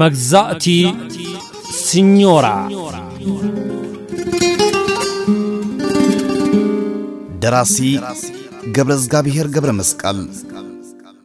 መግዛእቲ ስኞራ ደራሲ ገብረዝጋብሔር ገብረ መስቀል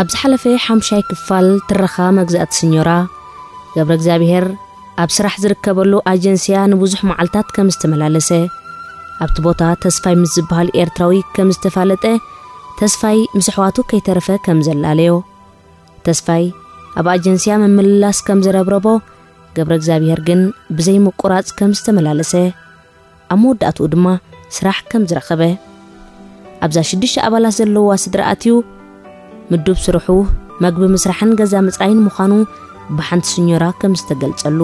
ኣብ ዝሓለፈ ሓምሻይ ክፋል ትረኻ መግዛእቲ ስኞራ ገብረ እግዚኣብሄር ኣብ ስራሕ ዝርከበሉ ኣጀንስያ ንብዙሕ መዓልትታት ከም ዝተመላለሰ ኣብቲ ቦታ ተስፋይ ምስ ዝበሃል ኤርትራዊ ከም ዝተፋለጠ ተስፋይ ምስ ኣሕዋቱ ከይተረፈ ከም ዘላለዮ፣ ተስፋይ ኣብ ኣጀንስያ ምምልላስ ከም ዝረብረቦ፣ ገብረእግዚኣብሄር ግን ብዘይ ምቁራጽ ከም ዝተመላለሰ፣ ኣብ መወዳእትኡ ድማ ስራሕ ከም ዝረኸበ፣ ኣብዛ ሽዱሽተ ኣባላት ዘለዉዋ ስድራ ኣትዩ ምዱብ ስርሑ መግቢ ምስራሕን ገዛ ምጽራይን ምዃኑ ብሓንቲ ስኞራ ከም ዝተገልጸሉ፣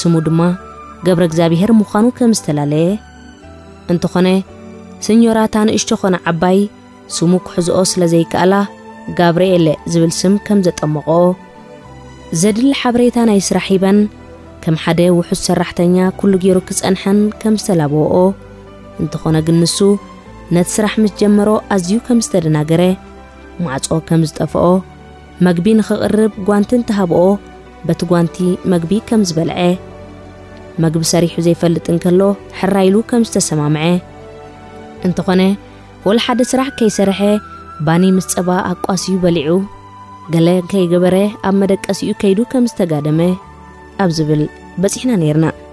ስሙ ድማ ገብረእግዚኣብሄር ምዃኑ ከም ዝተላለየ፣ እንተኾነ ሰኞራታ ንእሽቶ ኾነ ዓባይ ስሙ ክሕዝኦ ስለ ዘይከኣላ ጋብርኤለ ዝብል ስም ከም ዘጠመቖኦ ዘድሊ ሓበሬታ ናይ ስራሕ ሂበን ከም ሓደ ውሑስ ሰራሕተኛ ኩሉ ገይሩ ክጸንሐን ከም ዝተላበወኦ እንተኾነ ግን ንሱ ነቲ ስራሕ ምስ ጀመሮ ኣዝዩ ከም ዝተደናገረ ማዕጾ ከም ዝጠፍኦ መግቢ ንኽቕርብ ጓንቲ እንተሃብኦ በቲ ጓንቲ መግቢ ከም ዝበልዐ፣ መግቢ ሰሪሑ ዘይፈልጥ እንከሎ ሕራይ ኢሉ ከም ዝተሰማምዐ፣ እንተኾነ ወላ ሓደ ስራሕ ከይሰርሐ ባኒ ምስ ጸባ ኣቋስዩ በሊዑ፣ ገለ ከይገበረ ኣብ መደቀሲኡ ከይዱ ከም ዝተጋደመ ኣብ ዝብል በጺሕና ነይርና።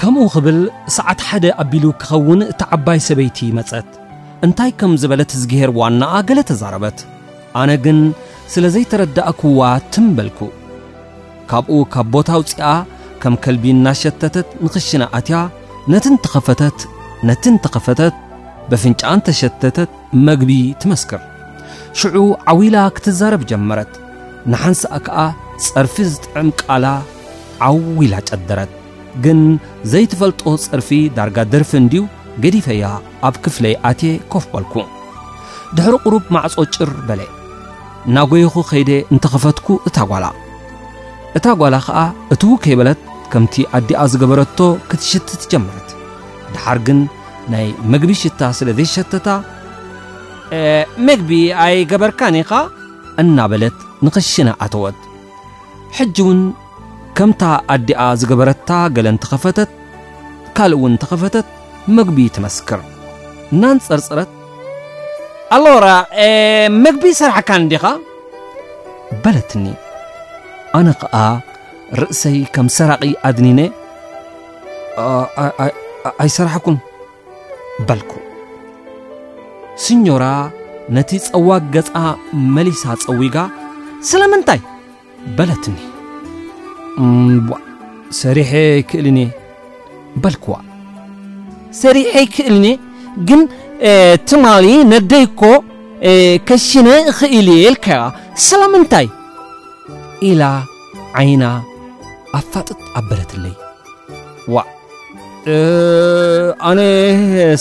ከምኡ ክብል ሰዓት ሓደ ኣቢሉ ክኸውን እታ ዓባይ ሰበይቲ መጸት። እንታይ ከም ዝበለት እዝግሄር ዋናኣ ገለ ተዛረበት። ኣነ ግን ስለ ዘይተረዳእክዋ ትም በልኩ። ካብኡ ካብ ቦታ ኣውጺኣ ከም ከልቢ እናሸተተት ንኽሽነ ኣትያ ነቲ እንተኸፈተት ነቲ እንተኸፈተት በፍንጫኣ እንተሸተተት መግቢ ትመስክር። ሽዑ ዓው ኢላ ክትዛረብ ጀመረት። ንሓንሳእ ከኣ ጸርፊ ዝጥዕም ቃላ ዓው ኢላ ጨደረት። ግን ዘይትፈልጦ ጸርፊ ዳርጋ ደርፊ እንድዩ ገዲፈያ ኣብ ክፍለይ ኣትየ ኮፍ በልኩ። ድሕሪ ቁሩብ ማዕጾ ጭር በለ። እናጎየኹ ከይደ እንተኸፈትኩ እታ ጓላ እታ ጓላ ኸኣ እትው ከይበለት ከምቲ ኣዲኣ ዝገበረቶ ክትሽትት ጀመረት። ድሓር ግን ናይ መግቢ ሽታ ስለ ዘይሸተታ መግቢ ኣይገበርካን ኢኻ እናበለት ንኽሽነ ኣተወት። ሕጂ እውን ከምታ ኣዲኣ ዝገበረታ ገለ እንተኸፈተት ካልእ እውን እንተኸፈተት መግቢ ትመስክር እናንጸርጸረት ኣሎራ መግቢ ይሰርሓካ እንዲኻ በለትኒ ኣነ ኸኣ ርእሰይ ከም ሰራቒ ኣድኒነ ኣይሰራሕኩን በልኩ። ስኞራ ነቲ ጸዋግ ገጻ መሊሳ ጸዊጋ ስለምንታይ በለትኒ። እምቧእ ሰሪሐ ኣይክእልን እየ በልክዋ። ሰሪሐ ኣይክእልን እየ ግን ትማሊ ነደይ እኮ ከሽነ እኽእል እየ ኢልካያ ስለምንታይ ኢላ ዓይና ኣፋጥጥ ኣበለትለይ። ዋእ ኣነ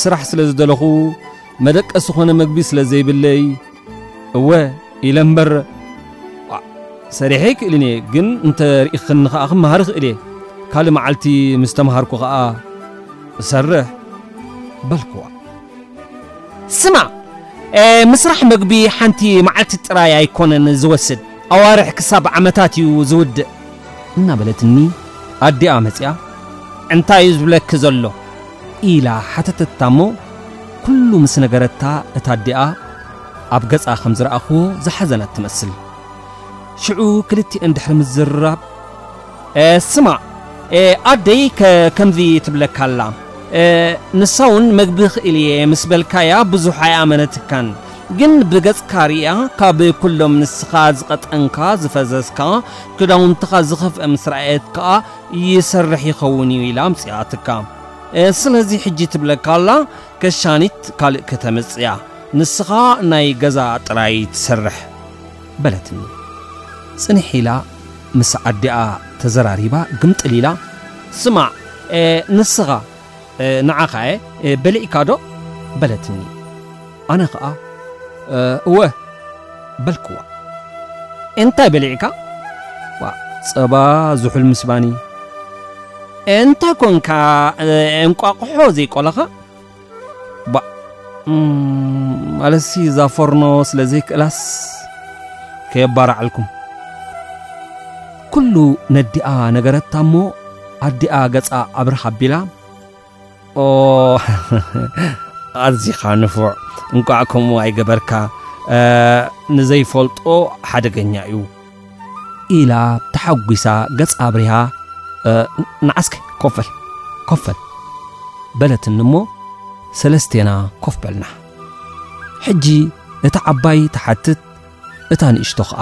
ስራሕ ስለ ዝደለኹ መደቀሲ ኾነ መግቢ ስለ ዘይብለይ እወ ኢለ እምበር ሰሪሐ ይክእልን እየ ግን እንተ ርኢኽኒ ኸዓ ክመሃር ይኽእል እየ ካልእ መዓልቲ ምስ ተምሃርኩ ኸዓ እሰርሕ በልክዋ ስማዕ ምስራሕ መግቢ ሓንቲ መዓልቲ ጥራይ ኣይኮነን ዝወስድ ኣዋርሕ ክሳብ ዓመታት እዩ ዝውድእ እናበለትኒ ኣዲኣ መጺኣ እንታይ እዩ ዝብለኪ ዘሎ ኢላ ሓተተታ እሞ ኩሉ ምስ ነገረታ እታ ኣዲኣ ኣብ ገጻ ከም ዝረኣኽዎ ዝሓዘነት ትመስል ሽዑ ክልቲኤን ድሕሪ ምዝርራብ ስማዕ ኣደይ ከምዚ ትብለካ ኣላ ንሳ እውን መግቢ ክእል እየ ምስ በልካያ ብዙሕ ኣይኣመነትካን ግን ብገጽካ ርእያ ካብ ኩሎም ንስኻ ዝቐጠንካ ዝፈዘዝካ ክዳውንትኻ ዝኸፍኤ ምስ ረኣየት ከኣ ይሰርሕ ይኸውን እዩ ኢላ ኣምጺኣትካ ስለዚ ሕጂ ትብለካ ኣላ ከሻኒት ካልእ ከተምጽእ እያ ንስኻ ናይ ገዛ ጥራይ ትሰርሕ በለትኒ ጽንሕ ኢላ ምስ ኣዲኣ ተዘራሪባ ግምጥል ኢላ ስማዕ ንስኻ ንዓኻ'የ በሊዕካዶ? በለትኒ። ኣነ ኸኣ እወ በልክዋ። እንታይ በሊዕካ? ጸባ ዝሑል ምስ ባኒ። እንታይ ኮንካ እንቋቑሖ ዘይቆለኻ? ኣለሲ እዛ ፎርኖ ስለ ዘይክእላስ ከየባራዕልኩም ኩሉ ነዲኣ ነገረታ እሞ ኣዲኣ ገጻ ኣብርህ ኣቢላ ኦ ኣዚኻ ንፉዕ እንቋዕ ከምኡ ኣይገበርካ ንዘይፈልጦ ሓደገኛ እዩ ኢላ ተሓጒሳ ገጽ ኣብሪሃ ንዓስከ ኮፈል ኮፈል በለትኒ እሞ ሰለስቴና ኮፍ በልና ሕጂ እታ ዓባይ ተሓትት እታ ንእሽቶ ኸዓ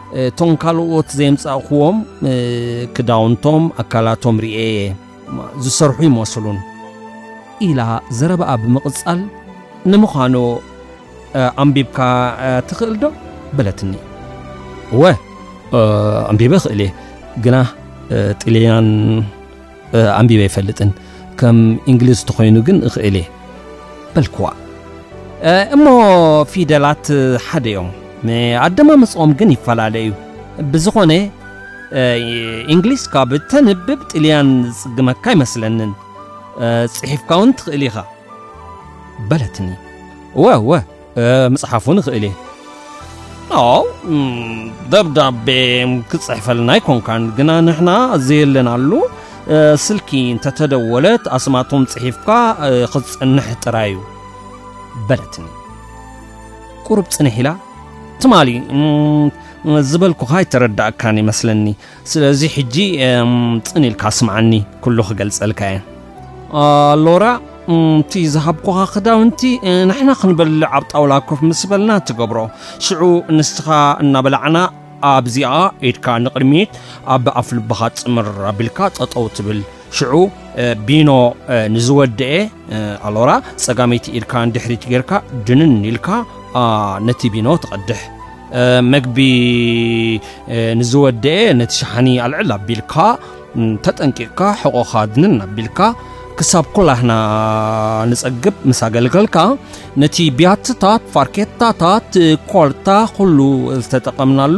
እቶም ካልኦት ዘየምጻእክዎም ክዳውንቶም ኣካላቶም ርእየ ዝሰርሑ ይመስሉን ኢላ ዘረባኣ ብምቕጻል ንምዃኑ ኣንቢብካ ትኽእል ዶ በለትኒ እወ ኣንቢበ ክእል እየ ግና ጥልያን ኣንቢበ ኣይፈልጥን ከም እንግሊዝ ተኾይኑ ግን እኽእል እየ በልክዋ እሞ ፊደላት ሓደ እዮም ኣደማምፅኦም ግን ይፈላለ እዩ ብዝኾነ እንግሊዝ ካብ እተንብብ ጥልያን ዝፅግመካ ኣይመስለንን ፅሒፍካ እውን ትኽእል ኢኻ በለትኒ እወ እወ ምጽሓፍ እውን እኽእል እየ ኣዎ ደብዳቤ ክጽሕፈልና ኣይኮንካን ግና ንሕና ዘየለናሉ ስልኪ እንተተደወለት ኣስማቶም ጽሒፍካ ክትጽንሕ ጥራይ እዩ በለትኒ ቁሩብ ጽንሕ ኢላ ትማሊ ዝበልኩኻ ኣይተረዳእካን ይመስለኒ ስለዚ ሕጂ ጽን ኢልካ ስምዓኒ ኩሉ ክገልጸልካ እየ ሎራ እቲ ዝሃብኩኻ ክዳውንቲ ንሕና ክንበልዕ ኣብ ጣውላ ኮፍ ምስ በልና ትገብሮ ሽዑ ንስኻ እናበላዕና ኣብዚኣ ኢድካ ንቕድሚት ኣብ ኣፍልብኻ ጽምር ኣቢልካ ጠጠው ትብል ሽዑ ቢኖ ንዝወደኤ ኣሎራ ጸጋመይቲ ኢድካ ንድሕሪት ጌርካ ድንን ኢልካ ነቲ ቢኖ ትቐድሕ መግቢ ንዝወደኤ ነቲ ሸሓኒ ኣልዕል ኣቢልካ ተጠንቂቕካ ሕቖኻ ድንን ኣቢልካ ክሳብ ኩላህና ንጸግብ ምስ ኣገልገልካ ነቲ ቢያትታት ፋርኬታታት ኮልታ ኩሉ ዝተጠቐምናሉ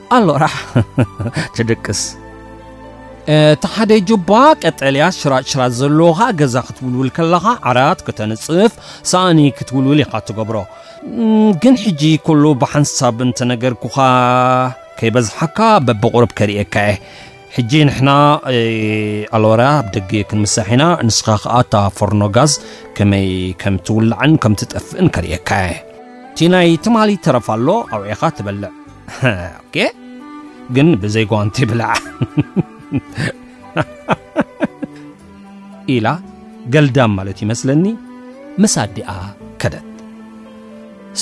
ኣሎራ ትድቅስ እቲ ሓደ ጁባ ቀጠልያ ሽራጥ ሽራጥ ዘለዎ ኸኣ ገዛ ክትውልውል ከለኻ ዓራት ከተንጽፍ ሳእኒ ክትውልውል ኢኻ ትገብሮ ግን ሕጂ ኩሉ ብሓንሳብ እንተነገርኩኻ ከይበዝሓካ በብቑርብ ከርእየካ እየ ሕጂ ንሕና ኣሎራ ኣብ ደገ ክንምሳሕ ኢና ንስኻ ኸኣ እታ ፎርኖ ጋዝ ከመይ ከም ትውላዕን ከም ትጠፍእን ከርእየካ እየ እቲ ናይ ትማሊ ተረፍ ኣሎ ኣውዒኻ ትበልዕ ኦኬ ግን ብዘይ ጓንቲ ብላዕ ኢላ ገልዳም ማለት ይመስለኒ ምስ ኣዲኣ ከደት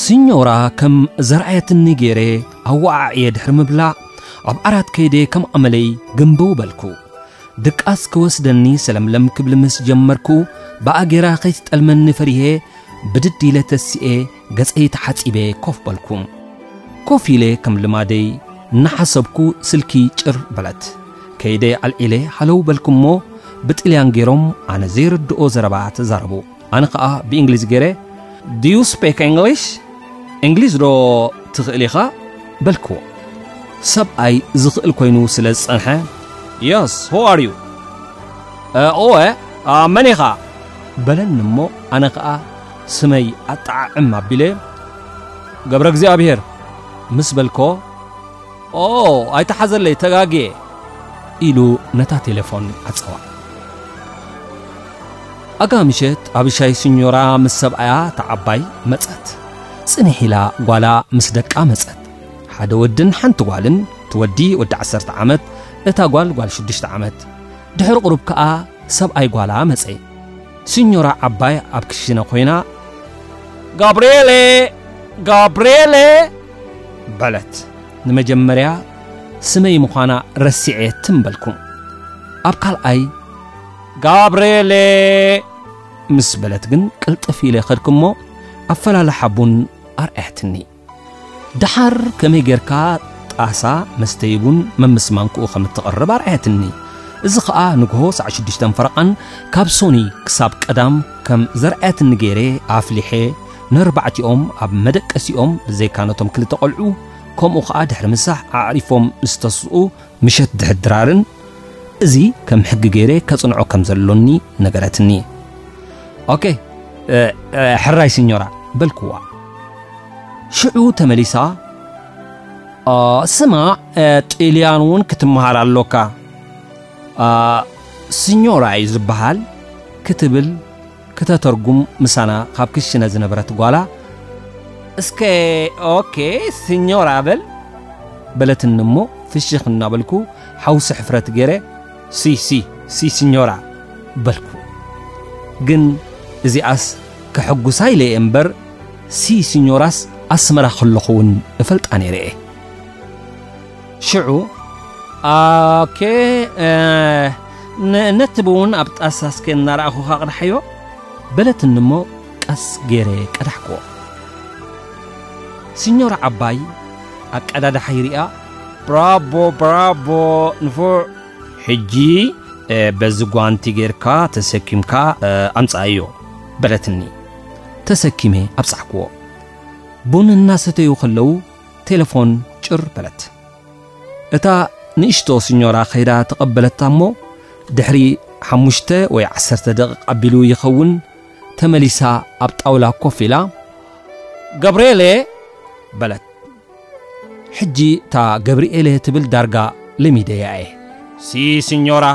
ስኞራ ከም ዘርኣየትኒ ገይረ ኣወዓዕየ ድሕሪ ምብላዕ ኣብ ዓራት ከይደ ከም ኣመለይ ግንብው በልኩ ድቃስ ክወስደኒ ሰለምለም ክብል ምስ ጀመርኩ ብኣጌራ ከይትጠልመኒ ፈሪሄ ብድድ ኢለ ተሲኤ ገጸይ ተሓጺበ ኮፍ በልኩ። ኮፍ ኢለ ከም ልማደይ እናሓሰብኩ ስልኪ ጭር በለት። ከይደ ኣልዒለ ሃለው በልኩ እሞ ብጥልያን ገይሮም ኣነ ዘይርድኦ ዘረባ ተዛረቡ። ኣነ ኸኣ ብእንግሊዝ ገይረ ዲዩ ስፔክ እንግሊሽ እንግሊዝ ዶ ትኽእል ኢኻ በልክዎ። ሰብኣይ ዝኽእል ኮይኑ ስለ ዝጸንሐ የስ ሁ ኣር ዩ እወ መን ኢኻ በለኒ እሞ ኣነ ኸኣ ስመይ ኣጠዓዕም ኣቢለ ገብረ እግዚኣብሔር ምስ በልኮ ኦ ኣይተሓዘለይ ተጋግየ ኢሉ ነታ ቴሌፎን ዓጸዋ። ኣጋ ምሸት ኣብሻይ ስኞራ ምስ ሰብኣያ ተዓባይ መጸት። ጽኒሕ ኢላ ጓላ ምስ ደቃ መጸት። ሓደ ወድን ሓንቲ ጓልን ትወዲ ወዲ ዓሰርተ ዓመት እታ ጓል ጓል ሽዱሽተ ዓመት ድሕሪ ቁሩብ ከኣ ሰብኣይ ጓላ መጸ ሲኞራ ዓባይ ኣብ ክሽነ ኮይና ጋብርኤሌ ጋብርኤሌ በለት። ንመጀመርያ ስመይ ምዃና ረሲዐ ትም በልኩ። ኣብ ካልኣይ ጋብርኤሌ ምስ በለት ግን ቅልጥፍ ኢለ ከድኩ እሞ ኣፈላልሓ ቡን ኣርኣያትኒ። ደሓር ከመይ ጌርካ ጣሳ መስተዪ ቡን መምስ ማንክኡ ከም እተቕርብ ኣርኣየትኒ። እዚ ኸኣ ንግሆ ሳዕ ሽዱሽተን ፈረቓን ካብ ሶኒ ክሳብ ቀዳም ከም ዘርኣየትኒ ገይረ ኣፍሊሐ ነርባዕቲኦም ኣብ መደቀሲኦም ብዘይካ ነቶም ክልተ ቈልዑ ከምኡ ኸኣ ድሕሪ ምሳሕ ኣዕሪፎም ምስ ተስኡ ምሸት ድሕሪ ድራርን እዚ ከም ሕጊ ገይረ ከጽንዖ ከም ዘሎኒ ነገረትኒ። ኦኬ ሕራይ ሲኞራ በልክዋ። ሽዑ ተመሊሳ ስማ ጢልያን እውን ክትመሃር ኣሎካ ሲኞራ እዩ ዝበሃል ክትብል ክተተርጉም ምሳና ካብ ክሽነ ዝነበረት ጓላ እስከ ኦኬ ስኞራ በል በለትኒ እሞ ፍሽኽ እናበልኩ ሓውሲ ሕፍረት ገይረ ሲ ሲ ሲ ስኞራ በልኩ ግን እዚኣስ ከሕጉሳ ኢለ እየ እምበር ሲ ስኞራስ ኣስመራ ከለኹ እውን እፈልጣ ነይረ እየ ሽዑ ኣኬ ነቲ ብውን ኣብ ጣሳ እስከ እናረኣኹኻ ቅድሓዮ በለትኒ እሞ ቀስ ገይረ ቀዳሕክዎ ሲኞር ዓባይ ኣቀዳድሓ ይርኣ ብራቦ ብራቦ ንፉዕ ሕጂ በዚ ጓንቲ ጌርካ ተሰኪምካ ኣምጻኣዮ በለትኒ ተሰኪመ ኣብጻሕክዎ ቡን እናሰተዩ ከለዉ ቴለፎን ጭር በለት እታ ንእሽቶ ስኞራ ከይዳ ተቐበለታ እሞ ድሕሪ ሓሙሽተ ወይ ዓሰርተ ደቂቕ ኣቢሉ ይኸውን ተመሊሳ ኣብ ጣውላ ኮፍ ኢላ ገብርኤሌ በለት ሕጂ እታ ገብርኤሌ ትብል ዳርጋ ለሚደያ እየ ሲ ስኞራ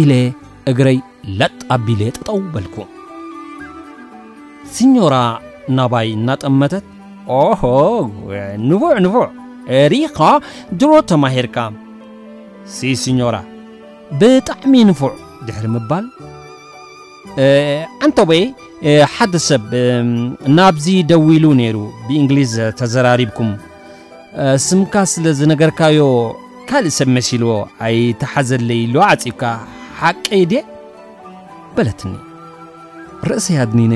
ኢለ እግረይ ለጥ ኣቢለ ጠጠው በልኩ ስኞራ ናባይ እናጠመተት ኦሆ ንቡዕ ንቡዕ ሪኻ ድሮ ተማሂርካ ሲ ሲኞራ ብጣዕሚ ንፉዕ ድሕሪ ምባል ኣንተወ ሓደ ሰብ ናብዚ ደው ኢሉ ነይሩ ብእንግሊዝ ተዘራሪብኩም ስምካ ስለ ዝነገርካዮ ካልእ ሰብ መሲልዎ ኣይተሓዘለይ ኢሉ ዓፂብካ ሓቀይ ድየ በለትኒ ርእሰይ ኣድኒነ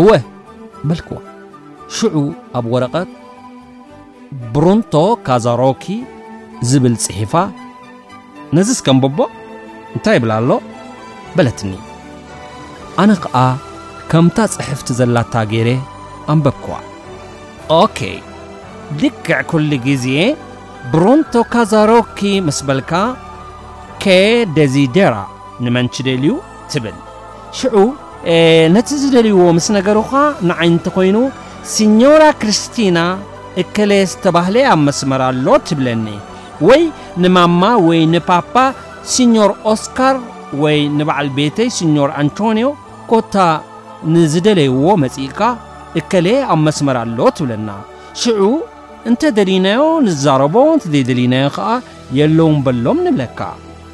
እወ በልክዋ። ሽዑ ኣብ ወረቐት ብሩንቶ ካዛሮኪ ዝብል ጽሒፋ፣ ነዝስ ከንብቦ እንታይ ይብል ኣሎ? በለትኒ። ኣነ ኸኣ ከምታ ጽሕፍቲ ዘላታ ገይረ ኣንበብክዋ። ኦኬ፣ ልክዕ ኩሉ ግዜ ብሩንቶ ካዛሮኪ ምስ በልካ፣ ከ ደዚደራ ንመን ችደልዩ? ትብል። ሽዑ ነቲ ዝደልይዎ ምስ ነገሩኻ ንዓይ እንተኾይኑ ሲኞራ ክርስቲና እከለ ዝተባህለ ኣብ መስመር ኣሎ ትብለኒ ወይ ንማማ ወይ ንፓፓ ሲኞር ኦስካር ወይ ንበዓል ቤተይ ሲኞር ኣንቶንዮ ኮታ ንዝደለይዎ መጺእካ እከለ ኣብ መስመር ኣሎ ትብለና። ሽዑ እንተ ደሊናዮ ንዛረቦ እንተ ዘይደሊናዮ ከኣ የለውን በሎም ንብለካ።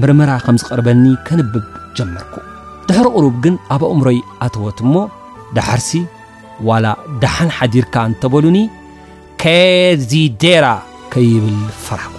ምርመራ ከም ዝቐርበኒ ከንብብ ጀመርኩ ድሕሪ ቕሩብ ግን ኣብ ኣእምሮይ ኣተወት እሞ ደሓርሲ ዋላ ደሓን ሓዲርካ እንተበሉኒ ከዚዴራ ከይብል ፈራሕኩ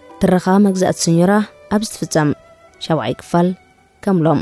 ትረኻ መግዛእቲ ሰኞራ ኣብ ዝትፍጸም ሻብዓይ ክፋል ከምሎም።